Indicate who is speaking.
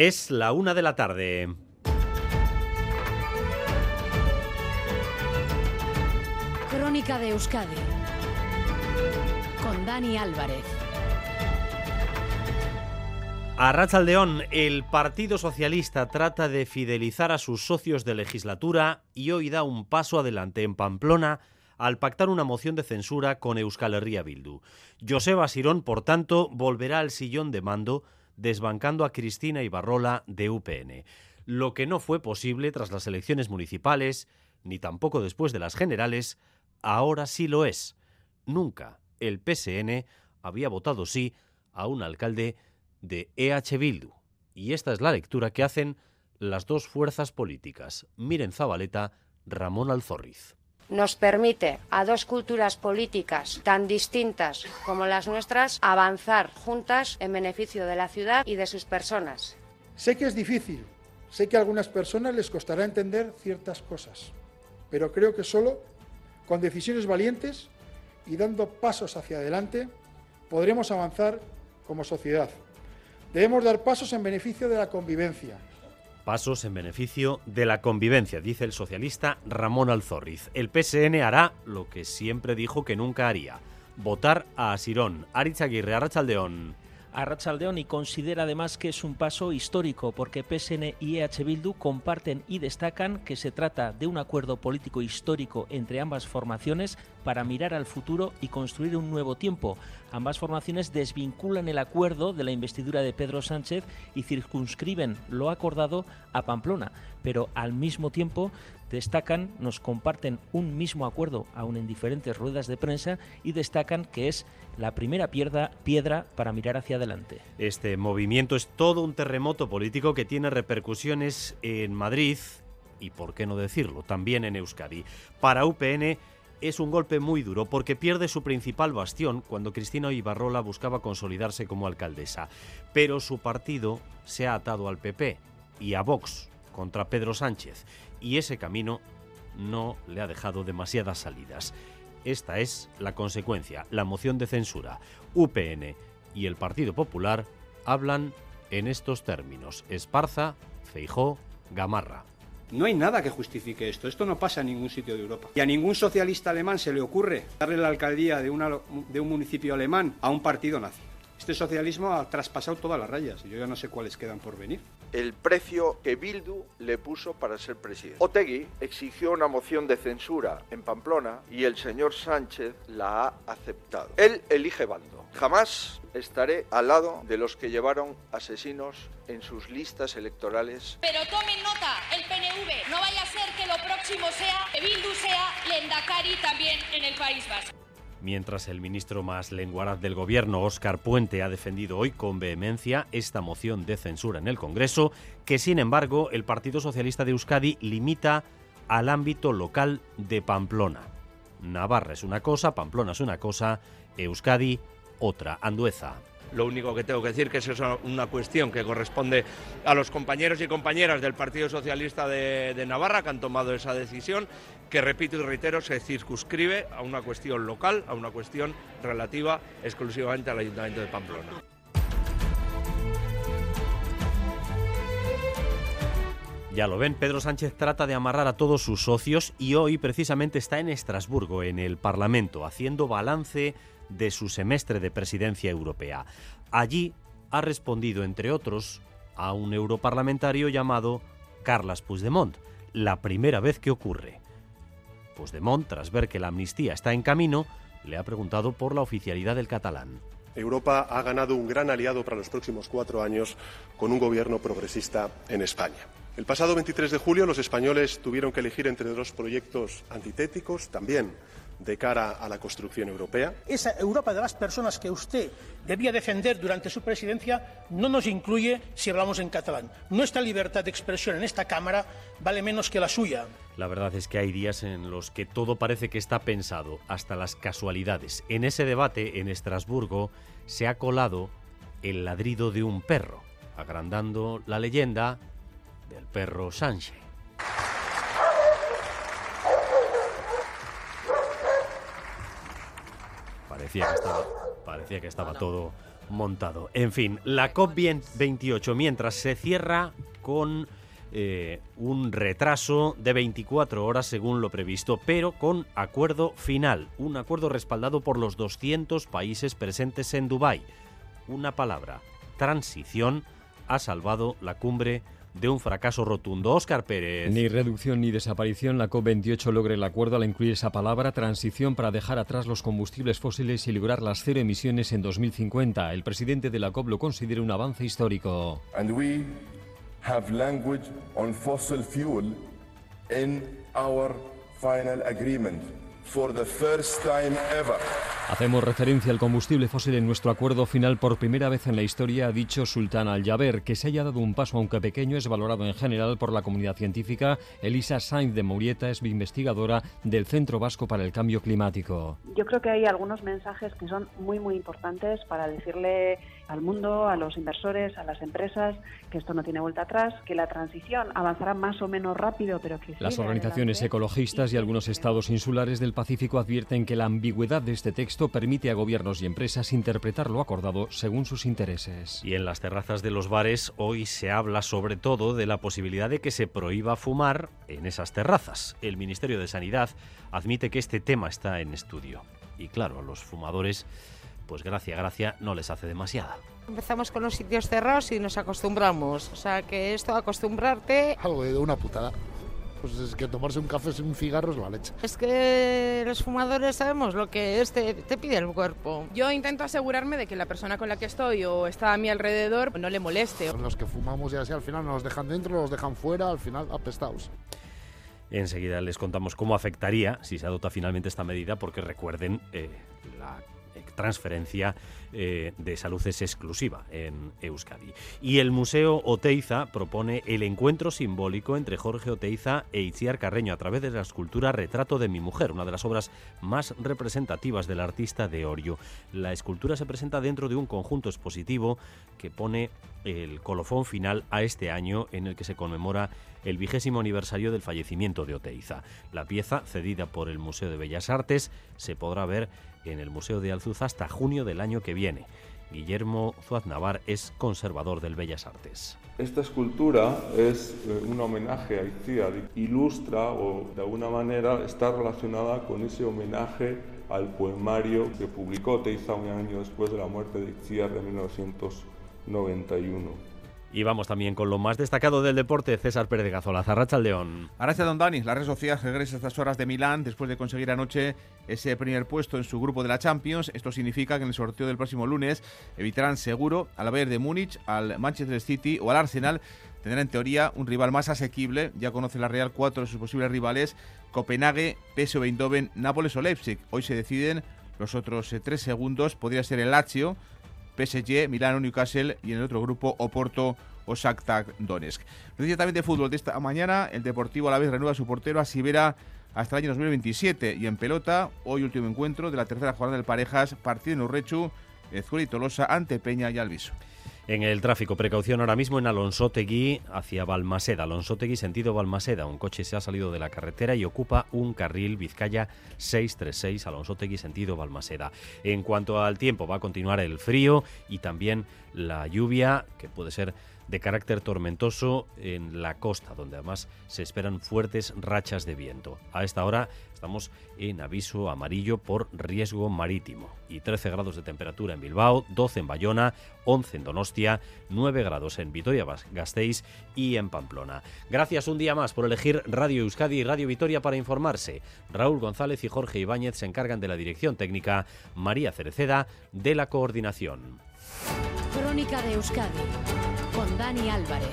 Speaker 1: Es la una de la tarde.
Speaker 2: Crónica de Euskadi con Dani Álvarez.
Speaker 1: A Rachaldeón, el Partido Socialista trata de fidelizar a sus socios de legislatura y hoy da un paso adelante en Pamplona al pactar una moción de censura con Euskal Herria Bildu. Joseba Sirón, por tanto, volverá al sillón de mando desbancando a Cristina Ibarrola de UPN, lo que no fue posible tras las elecciones municipales, ni tampoco después de las generales, ahora sí lo es. Nunca el PSN había votado sí a un alcalde de EH Bildu. Y esta es la lectura que hacen las dos fuerzas políticas, Miren Zabaleta, Ramón Alzorriz
Speaker 3: nos permite a dos culturas políticas tan distintas como las nuestras avanzar juntas en beneficio de la ciudad y de sus personas.
Speaker 4: Sé que es difícil, sé que a algunas personas les costará entender ciertas cosas, pero creo que solo con decisiones valientes y dando pasos hacia adelante podremos avanzar como sociedad. Debemos dar pasos en beneficio de la convivencia,
Speaker 1: Pasos en beneficio de la convivencia, dice el socialista Ramón Alzorriz. El PSN hará lo que siempre dijo que nunca haría, votar a Asirón. Aritz Aguirre, Arrachaldeón
Speaker 5: a Rachaldeón y considera además que es un paso histórico porque PSN y EH Bildu comparten y destacan que se trata de un acuerdo político histórico entre ambas formaciones para mirar al futuro y construir un nuevo tiempo. Ambas formaciones desvinculan el acuerdo de la investidura de Pedro Sánchez y circunscriben lo acordado a Pamplona, pero al mismo tiempo destacan, nos comparten un mismo acuerdo, aún en diferentes ruedas de prensa, y destacan que es la primera piedra, para mirar hacia adelante.
Speaker 1: Este movimiento es todo un terremoto político que tiene repercusiones en Madrid y, por qué no decirlo, también en Euskadi. Para UPN es un golpe muy duro porque pierde su principal bastión cuando Cristina Ibarrola buscaba consolidarse como alcaldesa. Pero su partido se ha atado al PP y a Vox contra Pedro Sánchez y ese camino no le ha dejado demasiadas salidas. Esta es la consecuencia, la moción de censura. UPN y el Partido Popular hablan en estos términos. Esparza, Feijó, Gamarra.
Speaker 6: No hay nada que justifique esto. Esto no pasa en ningún sitio de Europa. Y a ningún socialista alemán se le ocurre darle la alcaldía de, de un municipio alemán a un partido nazi. Este socialismo ha traspasado todas las rayas y yo ya no sé cuáles quedan por venir.
Speaker 7: El precio que Bildu le puso para ser presidente. Otegui exigió una moción de censura en Pamplona y el señor Sánchez la ha aceptado. Él elige bando. Jamás estaré al lado de los que llevaron asesinos en sus listas electorales.
Speaker 8: Pero tomen nota, el PNV, no vaya a ser que lo próximo sea que Bildu sea Lendakari también en el País Vasco
Speaker 1: mientras el ministro más lenguaraz del gobierno, Óscar Puente, ha defendido hoy con vehemencia esta moción de censura en el Congreso, que sin embargo el Partido Socialista de Euskadi limita al ámbito local de Pamplona. Navarra es una cosa, Pamplona es una cosa, Euskadi otra. Andueza.
Speaker 9: Lo único que tengo que decir que es una cuestión que corresponde a los compañeros y compañeras del Partido Socialista de, de, Navarra que han tomado esa decisión, que repito y reitero, se circunscribe a una cuestión local, a una cuestión relativa exclusivamente al Ayuntamiento de Pamplona.
Speaker 1: Ya lo ven, Pedro Sánchez trata de amarrar a todos sus socios y hoy precisamente está en Estrasburgo, en el Parlamento, haciendo balance de su semestre de presidencia europea. Allí ha respondido, entre otros, a un europarlamentario llamado Carlas Puigdemont, la primera vez que ocurre. Puigdemont, tras ver que la amnistía está en camino, le ha preguntado por la oficialidad del catalán.
Speaker 10: Europa ha ganado un gran aliado para los próximos cuatro años con un gobierno progresista en España. El pasado 23 de julio los españoles tuvieron que elegir entre dos proyectos antitéticos, también de cara a la construcción europea?
Speaker 11: Esa Europa de las personas que usted debía defender durante su presidencia no nos incluye si hablamos en catalán. Nuestra libertad de expresión en esta Cámara vale menos que la suya.
Speaker 1: La verdad es que hay días en los que todo parece que está pensado, hasta las casualidades. En ese debate en Estrasburgo se ha colado el ladrido de un perro, agrandando la leyenda del perro Sánchez. Parecía que estaba, todo montado. En fin, la COP28 mientras se cierra con eh, un retraso de 24 horas según lo previsto, pero con acuerdo final, un acuerdo respaldado por los 200 países presentes en Dubái. Una palabra, transición, ha salvado la cumbre de un fracaso rotundo. Óscar Pérez.
Speaker 12: Ni reducción ni desaparición, la COP28 logra el acuerdo al incluir esa palabra transición para dejar atrás los combustibles fósiles y lograr las cero emisiones en 2050. El presidente de la COP lo considera un avance histórico.
Speaker 13: And we have language on fossil fuel in our final agreement for the first time ever.
Speaker 12: Hacemos referencia al combustible fósil en nuestro acuerdo final por primera vez en la historia, ha dicho Sultán Al-Jaber. Que se haya dado un paso, aunque pequeño, es valorado en general por la comunidad científica. Elisa Sainz de Murieta es investigadora del Centro Vasco para el Cambio Climático.
Speaker 14: Yo creo que hay algunos mensajes que son muy, muy importantes para decirle al mundo, a los inversores, a las empresas, que esto no tiene vuelta atrás, que la transición avanzará más o menos rápido, pero que...
Speaker 12: Las organizaciones ecologistas y algunos estados insulares del Pacífico advierten que la ambigüedad de este texto permite a gobiernos y empresas interpretar lo acordado según sus intereses.
Speaker 1: Y en las terrazas de los bares hoy se habla sobre todo de la posibilidad de que se prohíba fumar en esas terrazas. El Ministerio de Sanidad admite que este tema está en estudio. Y claro, a los fumadores, pues gracia, gracia, no les hace demasiada.
Speaker 15: Empezamos con los sitios cerrados y nos acostumbramos. O sea que esto, acostumbrarte...
Speaker 16: Algo de una putada pues es que tomarse un café sin un cigarro es la leche.
Speaker 15: Es que los fumadores sabemos lo que este te pide el cuerpo.
Speaker 17: Yo intento asegurarme de que la persona con la que estoy o está a mi alrededor no le moleste.
Speaker 16: Los que fumamos ya así al final nos dejan dentro, los dejan fuera, al final apestados.
Speaker 1: Enseguida les contamos cómo afectaría si se adopta finalmente esta medida, porque recuerden, eh, la transferencia eh, de salud es exclusiva en Euskadi. Y el Museo Oteiza propone el encuentro simbólico entre Jorge Oteiza e Itziar Carreño a través de la escultura Retrato de mi mujer, una de las obras más representativas del artista de Orio. La escultura se presenta dentro de un conjunto expositivo que pone el colofón final a este año en el que se conmemora el vigésimo aniversario del fallecimiento de Oteiza. La pieza, cedida por el Museo de Bellas Artes, se podrá ver en el Museo de Alzuza hasta junio del año que viene. Guillermo Zuaznavar es conservador del Bellas Artes.
Speaker 18: Esta escultura es eh, un homenaje a Itziar, ilustra o de alguna manera está relacionada con ese homenaje al poemario que publicó Teiza un año después de la muerte de Itziar de 1991.
Speaker 1: Y vamos también con lo más destacado del deporte, César Pérez de Gazola, León.
Speaker 19: Arracha Don Dani, la red social regresa a estas horas de Milán después de conseguir anoche ese primer puesto en su grupo de la Champions. Esto significa que en el sorteo del próximo lunes evitarán seguro al Bayern de Múnich, al Manchester City o al Arsenal. Tendrán en teoría un rival más asequible. Ya conoce la Real cuatro de sus posibles rivales: Copenhague, PSV Eindhoven, Nápoles o Leipzig. Hoy se deciden los otros eh, tres segundos. Podría ser el Lazio PSG, Milano, Newcastle y en el otro grupo Oporto o Shakhtar Donetsk. Noticia también de fútbol de esta mañana, el Deportivo a la vez renueva su portero a Sibera hasta el año 2027 y en pelota, hoy último encuentro de la tercera jornada del Parejas, partido en Urrechu, Ezcuela y Tolosa ante Peña y Alviso.
Speaker 1: En el tráfico, precaución ahora mismo en Alonsotegui hacia Balmaseda. Alonsotegui, sentido Balmaseda. Un coche se ha salido de la carretera y ocupa un carril Vizcaya 636. Alonsotegui, sentido Balmaseda. En cuanto al tiempo, va a continuar el frío y también la lluvia, que puede ser de carácter tormentoso en la costa, donde además se esperan fuertes rachas de viento. A esta hora estamos en aviso amarillo por riesgo marítimo y 13 grados de temperatura en Bilbao, 12 en Bayona, 11 en Donostia, 9 grados en Vitoria-Gasteiz y en Pamplona. Gracias un día más por elegir Radio Euskadi y Radio Vitoria para informarse. Raúl González y Jorge Ibáñez se encargan de la dirección técnica, María Cereceda de la coordinación.
Speaker 2: Crónica de Euskadi con Dani Álvarez.